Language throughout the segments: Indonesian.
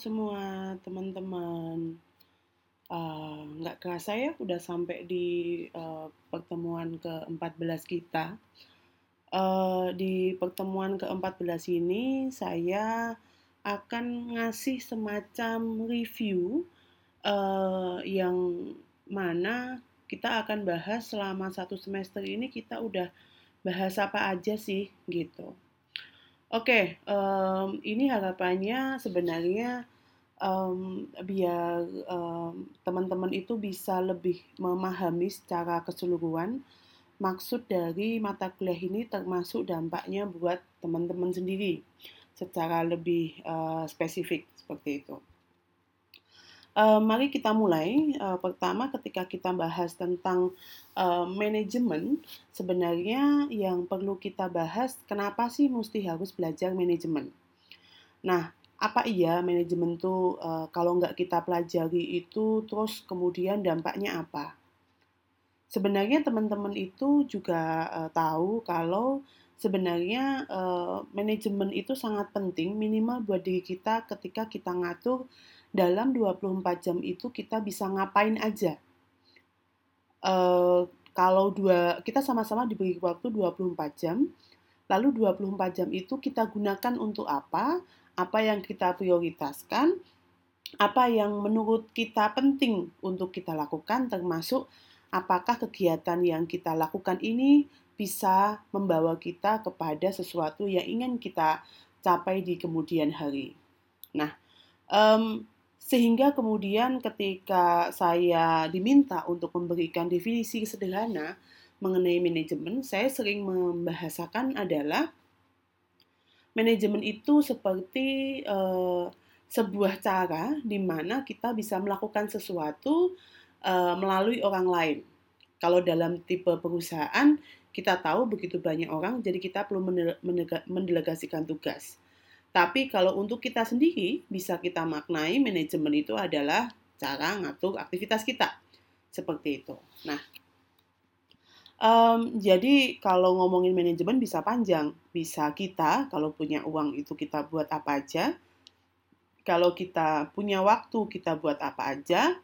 semua teman-teman. Uh, nggak kerasa ya udah sampai di uh, pertemuan ke-14 kita. Uh, di pertemuan ke-14 ini saya akan ngasih semacam review uh, yang mana kita akan bahas selama satu semester ini kita udah bahas apa aja sih gitu. Oke, um, ini harapannya sebenarnya um, biar um, teman-teman itu bisa lebih memahami secara keseluruhan maksud dari mata kuliah ini termasuk dampaknya buat teman-teman sendiri secara lebih uh, spesifik seperti itu. Uh, mari kita mulai. Uh, pertama, ketika kita bahas tentang uh, manajemen, sebenarnya yang perlu kita bahas, kenapa sih mesti harus belajar manajemen? Nah, apa iya manajemen itu uh, kalau nggak kita pelajari itu, terus kemudian dampaknya apa? Sebenarnya teman-teman itu juga uh, tahu kalau sebenarnya uh, manajemen itu sangat penting, minimal buat diri kita ketika kita ngatur dalam 24 jam itu kita bisa ngapain aja. Uh, kalau dua kita sama-sama diberi waktu 24 jam, lalu 24 jam itu kita gunakan untuk apa? Apa yang kita prioritaskan? Apa yang menurut kita penting untuk kita lakukan termasuk apakah kegiatan yang kita lakukan ini bisa membawa kita kepada sesuatu yang ingin kita capai di kemudian hari. Nah, um, sehingga kemudian ketika saya diminta untuk memberikan definisi sederhana mengenai manajemen, saya sering membahasakan adalah manajemen itu seperti uh, sebuah cara di mana kita bisa melakukan sesuatu uh, melalui orang lain. Kalau dalam tipe perusahaan, kita tahu begitu banyak orang, jadi kita perlu mendelegasikan tugas. Tapi kalau untuk kita sendiri, bisa kita maknai manajemen itu adalah cara ngatur aktivitas kita. Seperti itu. Nah, um, jadi kalau ngomongin manajemen bisa panjang. Bisa kita, kalau punya uang itu kita buat apa aja. Kalau kita punya waktu, kita buat apa aja.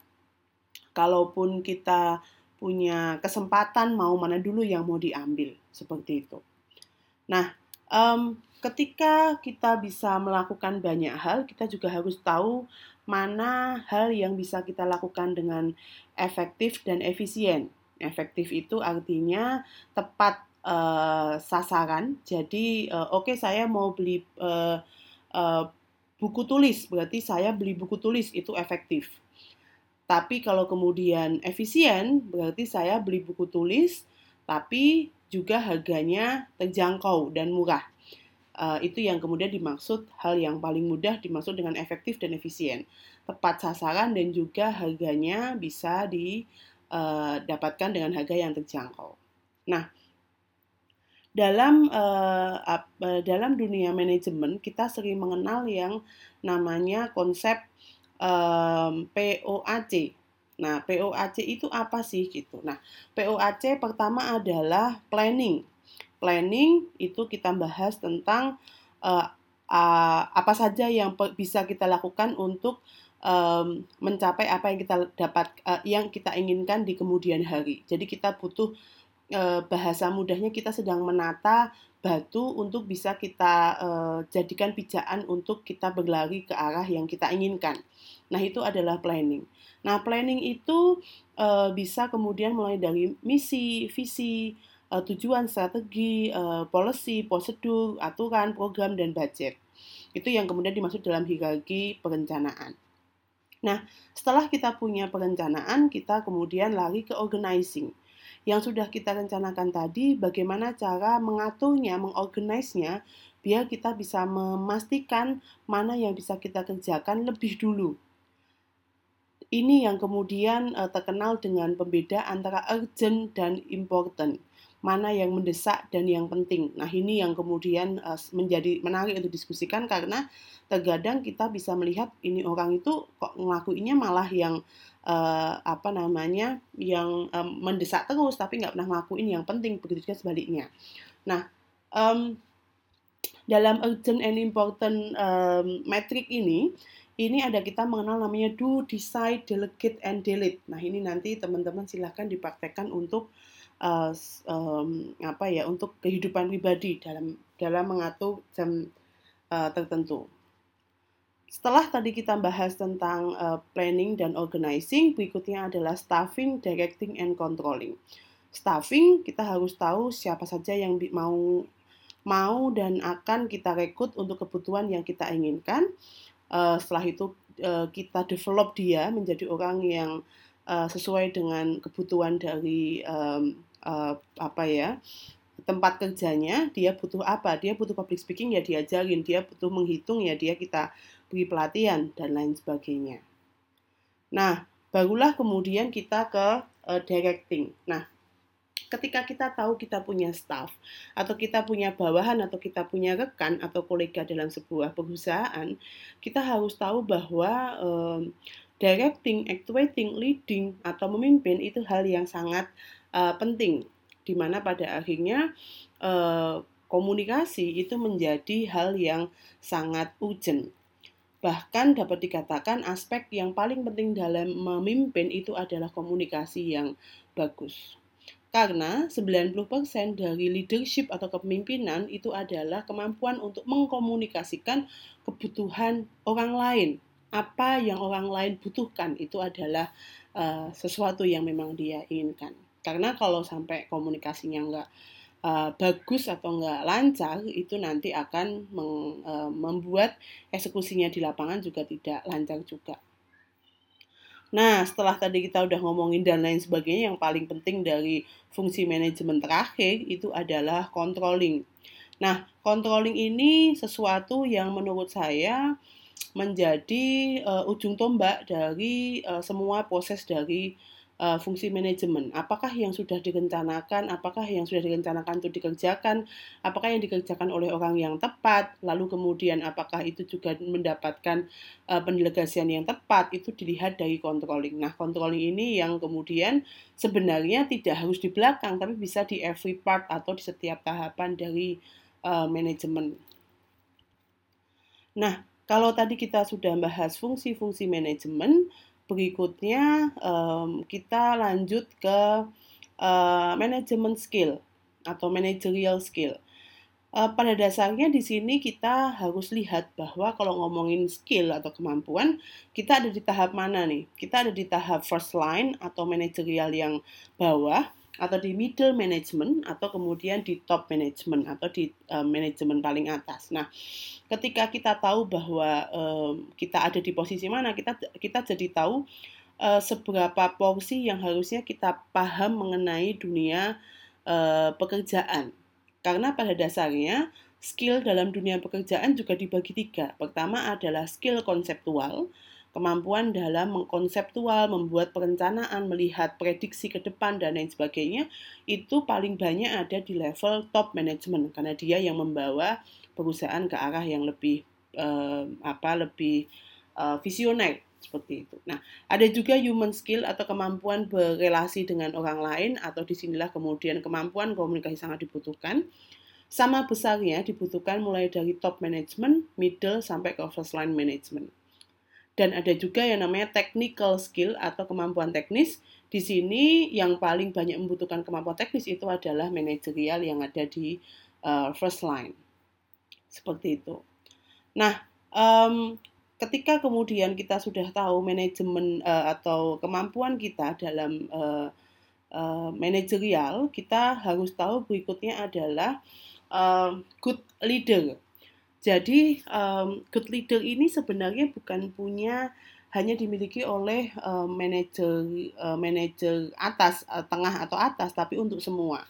Kalaupun kita punya kesempatan, mau mana dulu yang mau diambil. Seperti itu. Nah, um, ketika kita bisa melakukan banyak hal, kita juga harus tahu mana hal yang bisa kita lakukan dengan efektif dan efisien. Efektif itu artinya tepat uh, sasaran. Jadi, uh, oke okay, saya mau beli uh, uh, buku tulis, berarti saya beli buku tulis itu efektif. Tapi kalau kemudian efisien, berarti saya beli buku tulis, tapi juga harganya terjangkau dan murah. Uh, itu yang kemudian dimaksud hal yang paling mudah dimaksud dengan efektif dan efisien. Tepat sasaran dan juga harganya bisa didapatkan eh, dengan harga yang terjangkau. Nah, dalam uh, dalam dunia manajemen kita sering mengenal yang namanya konsep um, POAC. Nah, POAC itu apa sih gitu? Nah, POAC pertama adalah planning planning itu kita bahas tentang uh, uh, apa saja yang bisa kita lakukan untuk um, mencapai apa yang kita dapat uh, yang kita inginkan di kemudian hari. Jadi kita butuh uh, bahasa mudahnya kita sedang menata batu untuk bisa kita uh, jadikan pijakan untuk kita berlari ke arah yang kita inginkan. Nah, itu adalah planning. Nah, planning itu uh, bisa kemudian mulai dari misi, visi, uh, tujuan, strategi, uh, policy, prosedur, aturan, program, dan budget. Itu yang kemudian dimaksud dalam hierarki perencanaan. Nah, setelah kita punya perencanaan, kita kemudian lari ke organizing. Yang sudah kita rencanakan tadi, bagaimana cara mengaturnya, mengorganisnya, biar kita bisa memastikan mana yang bisa kita kerjakan lebih dulu. Ini yang kemudian uh, terkenal dengan pembeda antara urgent dan important mana yang mendesak dan yang penting. Nah, ini yang kemudian uh, menjadi menarik untuk diskusikan karena terkadang kita bisa melihat ini orang itu kok ngelakuinnya malah yang uh, apa namanya yang um, mendesak terus tapi nggak pernah ngelakuin yang penting begitu juga sebaliknya. Nah, um, dalam urgent and important um, metric ini ini ada kita mengenal namanya do, decide, delegate, and delete. Nah ini nanti teman-teman silahkan dipraktekkan untuk uh, um, apa ya untuk kehidupan pribadi dalam dalam mengatur jam uh, tertentu. Setelah tadi kita bahas tentang uh, planning dan organizing, berikutnya adalah staffing, directing, and controlling. Staffing kita harus tahu siapa saja yang mau mau dan akan kita rekrut untuk kebutuhan yang kita inginkan uh, setelah itu uh, kita develop dia menjadi orang yang uh, sesuai dengan kebutuhan dari um, uh, apa ya tempat kerjanya dia butuh apa? Dia butuh public speaking ya diajarin dia butuh menghitung ya dia kita beri pelatihan dan lain sebagainya. Nah barulah kemudian kita ke uh, directing. Nah ketika kita tahu kita punya staff atau kita punya bawahan atau kita punya rekan atau kolega dalam sebuah perusahaan, kita harus tahu bahwa um, directing, actuating, leading atau memimpin itu hal yang sangat uh, penting di mana pada akhirnya uh, komunikasi itu menjadi hal yang sangat urgent. Bahkan dapat dikatakan aspek yang paling penting dalam memimpin itu adalah komunikasi yang bagus. Karena 90% dari leadership atau kepemimpinan itu adalah kemampuan untuk mengkomunikasikan kebutuhan orang lain. Apa yang orang lain butuhkan itu adalah uh, sesuatu yang memang dia inginkan. Karena kalau sampai komunikasinya nggak uh, bagus atau nggak lancar, itu nanti akan meng, uh, membuat eksekusinya di lapangan juga tidak lancar juga. Nah, setelah tadi kita udah ngomongin dan lain sebagainya, yang paling penting dari fungsi manajemen terakhir itu adalah controlling. Nah, controlling ini sesuatu yang menurut saya menjadi uh, ujung tombak dari uh, semua proses dari uh, fungsi manajemen. Apakah yang sudah direncanakan, apakah yang sudah direncanakan untuk dikerjakan, apakah yang dikerjakan oleh orang yang tepat, lalu kemudian apakah itu juga mendapatkan uh, pendelegasian yang tepat, itu dilihat dari controlling. Nah, controlling ini yang kemudian sebenarnya tidak harus di belakang, tapi bisa di every part atau di setiap tahapan dari uh, manajemen. Nah, kalau tadi kita sudah bahas fungsi-fungsi manajemen, berikutnya um, kita lanjut ke uh, manajemen skill atau managerial skill. Uh, pada dasarnya di sini kita harus lihat bahwa kalau ngomongin skill atau kemampuan, kita ada di tahap mana nih? Kita ada di tahap first line atau managerial yang bawah, atau di middle management atau kemudian di top management atau di uh, manajemen paling atas. Nah, ketika kita tahu bahwa um, kita ada di posisi mana, kita kita jadi tahu uh, seberapa porsi yang harusnya kita paham mengenai dunia uh, pekerjaan. Karena pada dasarnya skill dalam dunia pekerjaan juga dibagi tiga. Pertama adalah skill konseptual, kemampuan dalam mengkonseptual, membuat perencanaan, melihat prediksi ke depan dan lain sebagainya itu paling banyak ada di level top management karena dia yang membawa perusahaan ke arah yang lebih uh, apa lebih uh, visioner seperti itu. Nah, ada juga human skill atau kemampuan berrelasi dengan orang lain atau di sinilah kemudian kemampuan komunikasi sangat dibutuhkan. Sama besarnya dibutuhkan mulai dari top management, middle sampai ke first line management dan ada juga yang namanya technical skill atau kemampuan teknis. Di sini yang paling banyak membutuhkan kemampuan teknis itu adalah manajerial yang ada di uh, first line. Seperti itu. Nah, um, ketika kemudian kita sudah tahu manajemen uh, atau kemampuan kita dalam uh, uh, manajerial, kita harus tahu berikutnya adalah uh, good leader jadi um, good leader ini sebenarnya bukan punya hanya dimiliki oleh uh, manajer uh, manajer atas uh, tengah atau atas tapi untuk semua.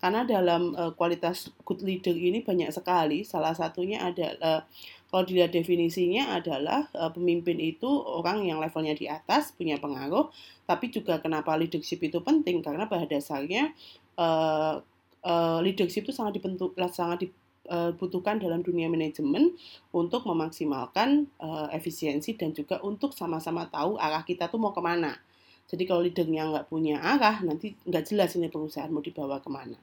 Karena dalam uh, kualitas good leader ini banyak sekali. Salah satunya adalah kalau dilihat definisinya adalah uh, pemimpin itu orang yang levelnya di atas punya pengaruh, tapi juga kenapa leadership itu penting karena pada dasarnya uh, uh, leadership itu sangat dibentuk sangat dibutuhkan dalam dunia manajemen untuk memaksimalkan uh, efisiensi dan juga untuk sama-sama tahu arah kita tuh mau ke mana. Jadi kalau leadernya nggak punya arah, nanti nggak jelas ini perusahaan mau dibawa ke mana.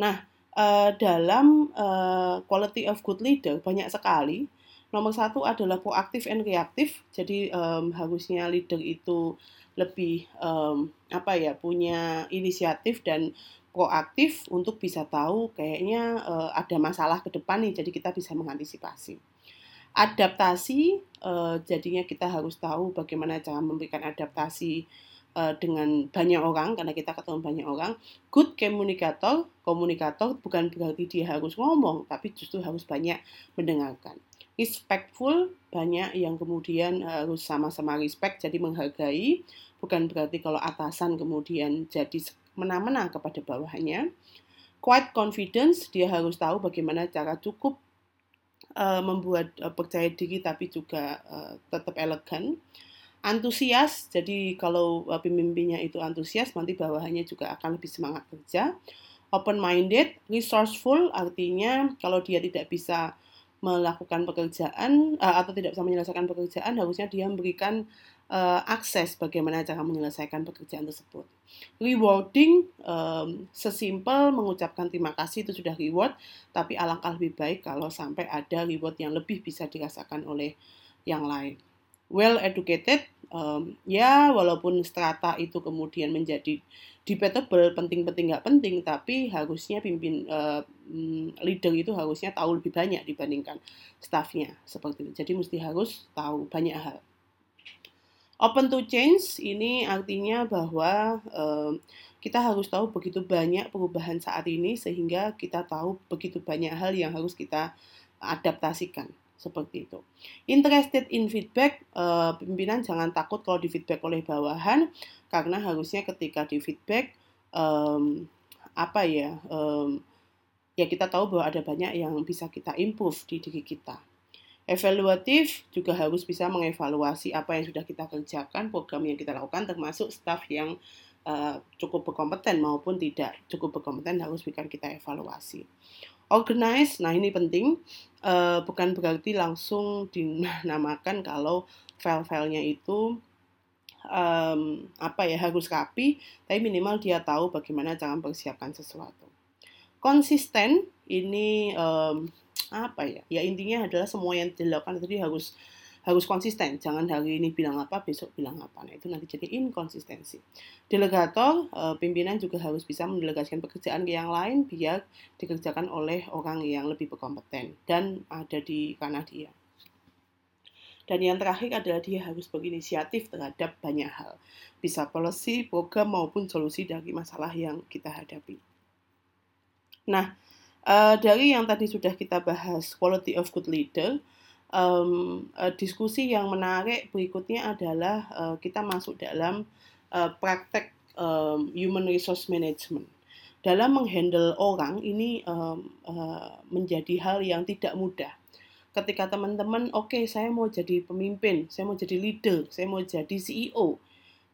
Nah, uh, dalam uh, quality of good leader banyak sekali Nomor satu adalah proaktif and reaktif. Jadi um, harusnya leader itu lebih um, apa ya punya inisiatif dan proaktif untuk bisa tahu kayaknya uh, ada masalah ke depan nih, jadi kita bisa mengantisipasi. Adaptasi, uh, jadinya kita harus tahu bagaimana cara memberikan adaptasi uh, dengan banyak orang karena kita ketemu banyak orang. Good communicator, komunikator bukan berarti dia harus ngomong, tapi justru harus banyak mendengarkan. Respectful, banyak yang kemudian harus sama-sama respect, jadi menghargai. Bukan berarti kalau atasan kemudian jadi mena-mena kepada bawahannya. Quite confidence, dia harus tahu bagaimana cara cukup uh, membuat uh, percaya diri tapi juga uh, tetap elegan. Antusias, jadi kalau uh, pemimpinnya itu antusias, nanti bawahannya juga akan lebih semangat kerja. Open-minded, resourceful, artinya kalau dia tidak bisa melakukan pekerjaan atau tidak bisa menyelesaikan pekerjaan, harusnya dia memberikan uh, akses bagaimana cara menyelesaikan pekerjaan tersebut. Rewarding, um, sesimpel mengucapkan terima kasih itu sudah reward, tapi alangkah lebih baik kalau sampai ada reward yang lebih bisa dirasakan oleh yang lain. Well educated, um, ya walaupun strata itu kemudian menjadi debatable, penting-penting nggak penting, tapi harusnya pimpin uh, leader itu harusnya tahu lebih banyak dibandingkan staffnya seperti itu. Jadi mesti harus tahu banyak hal. Open to change ini artinya bahwa um, kita harus tahu begitu banyak perubahan saat ini sehingga kita tahu begitu banyak hal yang harus kita adaptasikan seperti itu. Interested in feedback, pimpinan jangan takut kalau di feedback oleh bawahan karena harusnya ketika di feedback um, apa ya um, ya kita tahu bahwa ada banyak yang bisa kita improve di diri kita. Evaluatif juga harus bisa mengevaluasi apa yang sudah kita kerjakan, program yang kita lakukan, termasuk staff yang uh, cukup berkompeten maupun tidak cukup berkompeten harus bisa kita evaluasi. Organize, nah ini penting, uh, bukan berarti langsung dinamakan kalau file-filenya itu um, apa ya harus rapi, tapi minimal dia tahu bagaimana cara mempersiapkan sesuatu. Konsisten ini um, apa ya? Ya intinya adalah semua yang dilakukan tadi harus harus konsisten. Jangan hari ini bilang apa besok bilang apa. Nah itu nanti jadi inkonsistensi. Delegator eh, pimpinan juga harus bisa mendelegasikan pekerjaan ke yang lain biar dikerjakan oleh orang yang lebih berkompeten dan ada di karena dia dan yang terakhir adalah dia harus berinisiatif terhadap banyak hal. Bisa policy program maupun solusi dari masalah yang kita hadapi. Nah Uh, dari yang tadi sudah kita bahas quality of good leader, um, uh, diskusi yang menarik berikutnya adalah uh, kita masuk dalam uh, praktek um, human resource management. Dalam menghandle orang ini um, uh, menjadi hal yang tidak mudah. Ketika teman-teman, oke okay, saya mau jadi pemimpin, saya mau jadi leader, saya mau jadi CEO,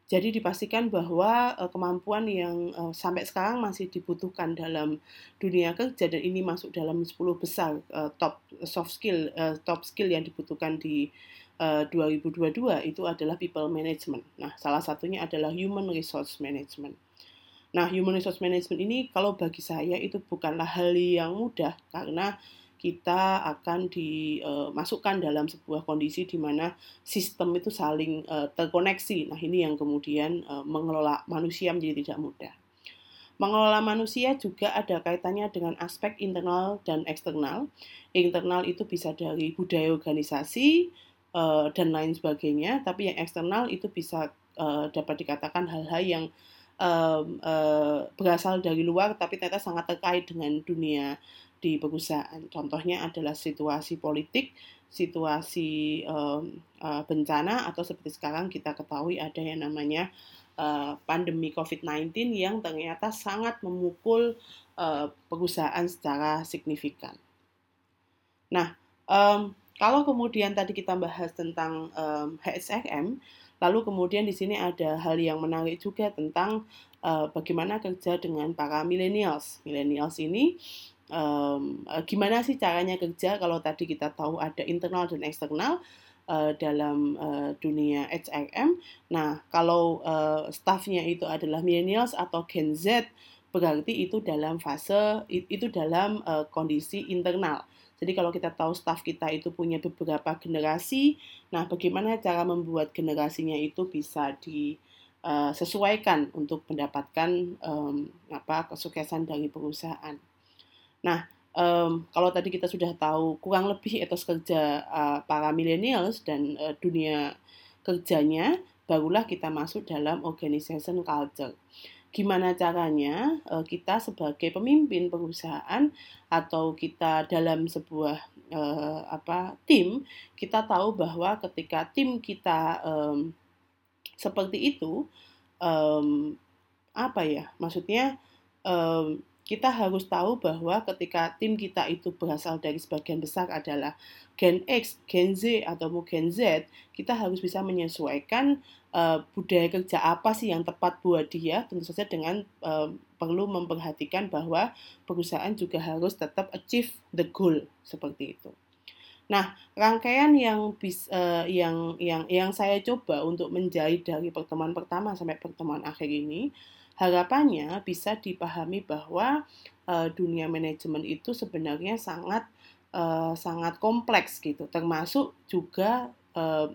jadi dipastikan bahwa uh, kemampuan yang uh, sampai sekarang masih dibutuhkan dalam dunia kerja dan ini masuk dalam 10 besar uh, top soft skill uh, top skill yang dibutuhkan di uh, 2022 itu adalah people management. Nah, salah satunya adalah human resource management. Nah, human resource management ini kalau bagi saya itu bukanlah hal yang mudah karena kita akan dimasukkan dalam sebuah kondisi di mana sistem itu saling terkoneksi. Nah, ini yang kemudian mengelola manusia menjadi tidak mudah. Mengelola manusia juga ada kaitannya dengan aspek internal dan eksternal. Internal itu bisa dari budaya organisasi dan lain sebagainya, tapi yang eksternal itu bisa dapat dikatakan hal-hal yang berasal dari luar tapi ternyata sangat terkait dengan dunia di perusahaan. Contohnya adalah situasi politik, situasi um, uh, bencana, atau seperti sekarang kita ketahui ada yang namanya uh, pandemi COVID-19 yang ternyata sangat memukul uh, perusahaan secara signifikan. Nah, um, kalau kemudian tadi kita bahas tentang um, HSRM, lalu kemudian di sini ada hal yang menarik juga tentang uh, bagaimana kerja dengan para millennials. Millennials ini um, gimana sih caranya kerja kalau tadi kita tahu ada internal dan eksternal uh, dalam uh, dunia HRM. Nah, kalau uh, staffnya itu adalah millennials atau Gen Z, berarti itu dalam fase itu dalam uh, kondisi internal. Jadi kalau kita tahu staff kita itu punya beberapa generasi, nah bagaimana cara membuat generasinya itu bisa disesuaikan untuk mendapatkan um, apa kesuksesan dari perusahaan. Nah, um, kalau tadi kita sudah tahu kurang lebih etos kerja uh, para millennials dan uh, dunia kerjanya, barulah kita masuk dalam organization culture. Gimana caranya uh, kita sebagai pemimpin perusahaan atau kita dalam sebuah uh, apa tim kita tahu bahwa ketika tim kita um, seperti itu um, apa ya maksudnya kita harus tahu bahwa ketika tim kita itu berasal dari sebagian besar adalah Gen X, Gen Z, atau Gen Z, kita harus bisa menyesuaikan uh, budaya kerja apa sih yang tepat buat dia, tentu saja dengan uh, perlu memperhatikan bahwa perusahaan juga harus tetap achieve the goal seperti itu. Nah, rangkaian yang bis, uh, yang yang yang saya coba untuk menjahit dari pertemuan pertama sampai pertemuan akhir ini harapannya bisa dipahami bahwa uh, dunia manajemen itu sebenarnya sangat uh, sangat kompleks gitu, termasuk juga uh,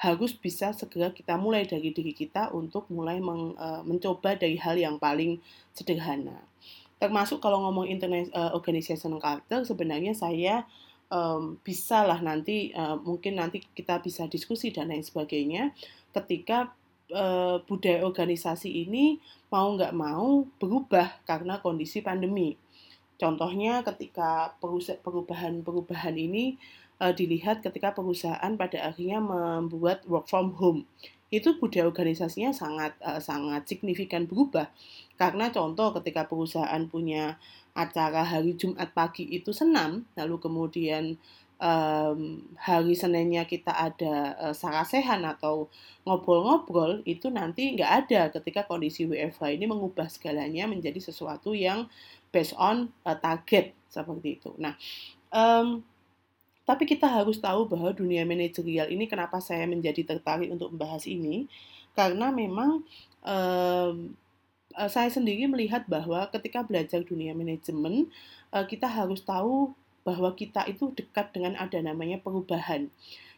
harus bisa segera kita mulai dari diri kita untuk mulai meng, uh, mencoba dari hal yang paling sederhana. Termasuk kalau ngomong internet uh, organization culture, sebenarnya saya um, bisa lah nanti uh, mungkin nanti kita bisa diskusi dan lain sebagainya ketika uh, budaya organisasi ini mau nggak mau berubah karena kondisi pandemi. Contohnya ketika perubahan-perubahan ini uh, dilihat ketika perusahaan pada akhirnya membuat work from home. Itu budaya organisasinya sangat uh, sangat signifikan berubah. Karena contoh ketika perusahaan punya acara hari Jumat pagi itu senam, lalu kemudian um, hari Seninnya kita ada uh, sarasehan atau ngobrol-ngobrol itu nanti nggak ada ketika kondisi WFH ini mengubah segalanya menjadi sesuatu yang based on uh, target seperti itu. Nah, um, tapi kita harus tahu bahwa dunia manajerial ini kenapa saya menjadi tertarik untuk membahas ini karena memang um, saya sendiri melihat bahwa ketika belajar dunia manajemen kita harus tahu bahwa kita itu dekat dengan ada namanya perubahan.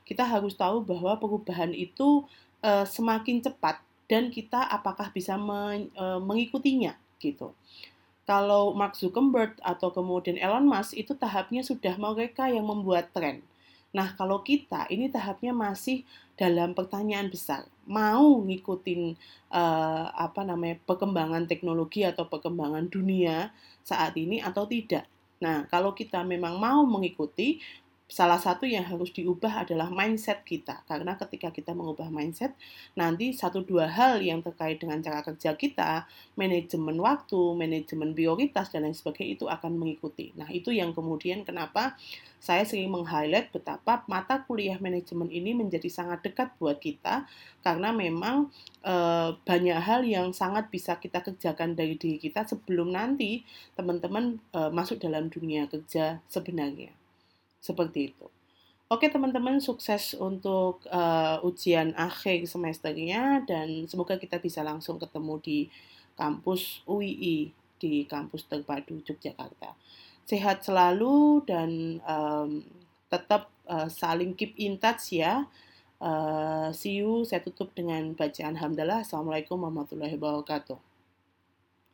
Kita harus tahu bahwa perubahan itu uh, semakin cepat dan kita apakah bisa men, uh, mengikutinya gitu. Kalau Mark Zuckerberg atau kemudian Elon Musk itu tahapnya sudah mereka yang membuat tren. Nah, kalau kita ini tahapnya masih dalam pertanyaan besar, mau ngikutin uh, apa namanya perkembangan teknologi atau perkembangan dunia saat ini atau tidak. Nah, kalau kita memang mau mengikuti, salah satu yang harus diubah adalah mindset kita. Karena ketika kita mengubah mindset, nanti satu dua hal yang terkait dengan cara kerja kita, manajemen waktu, manajemen prioritas, dan lain sebagainya itu akan mengikuti. Nah, itu yang kemudian kenapa saya sering meng-highlight betapa mata kuliah manajemen ini menjadi sangat dekat buat kita, karena memang e, banyak hal yang sangat bisa kita kerjakan dari diri kita sebelum nanti teman-teman e, masuk dalam dunia kerja sebenarnya. Seperti itu. Oke teman-teman, sukses untuk uh, ujian akhir semesternya dan semoga kita bisa langsung ketemu di kampus UII di kampus terpadu Yogyakarta. Sehat selalu dan um, tetap uh, saling keep in touch ya. Uh, see you, saya tutup dengan bacaan Alhamdulillah. Assalamualaikum warahmatullahi wabarakatuh.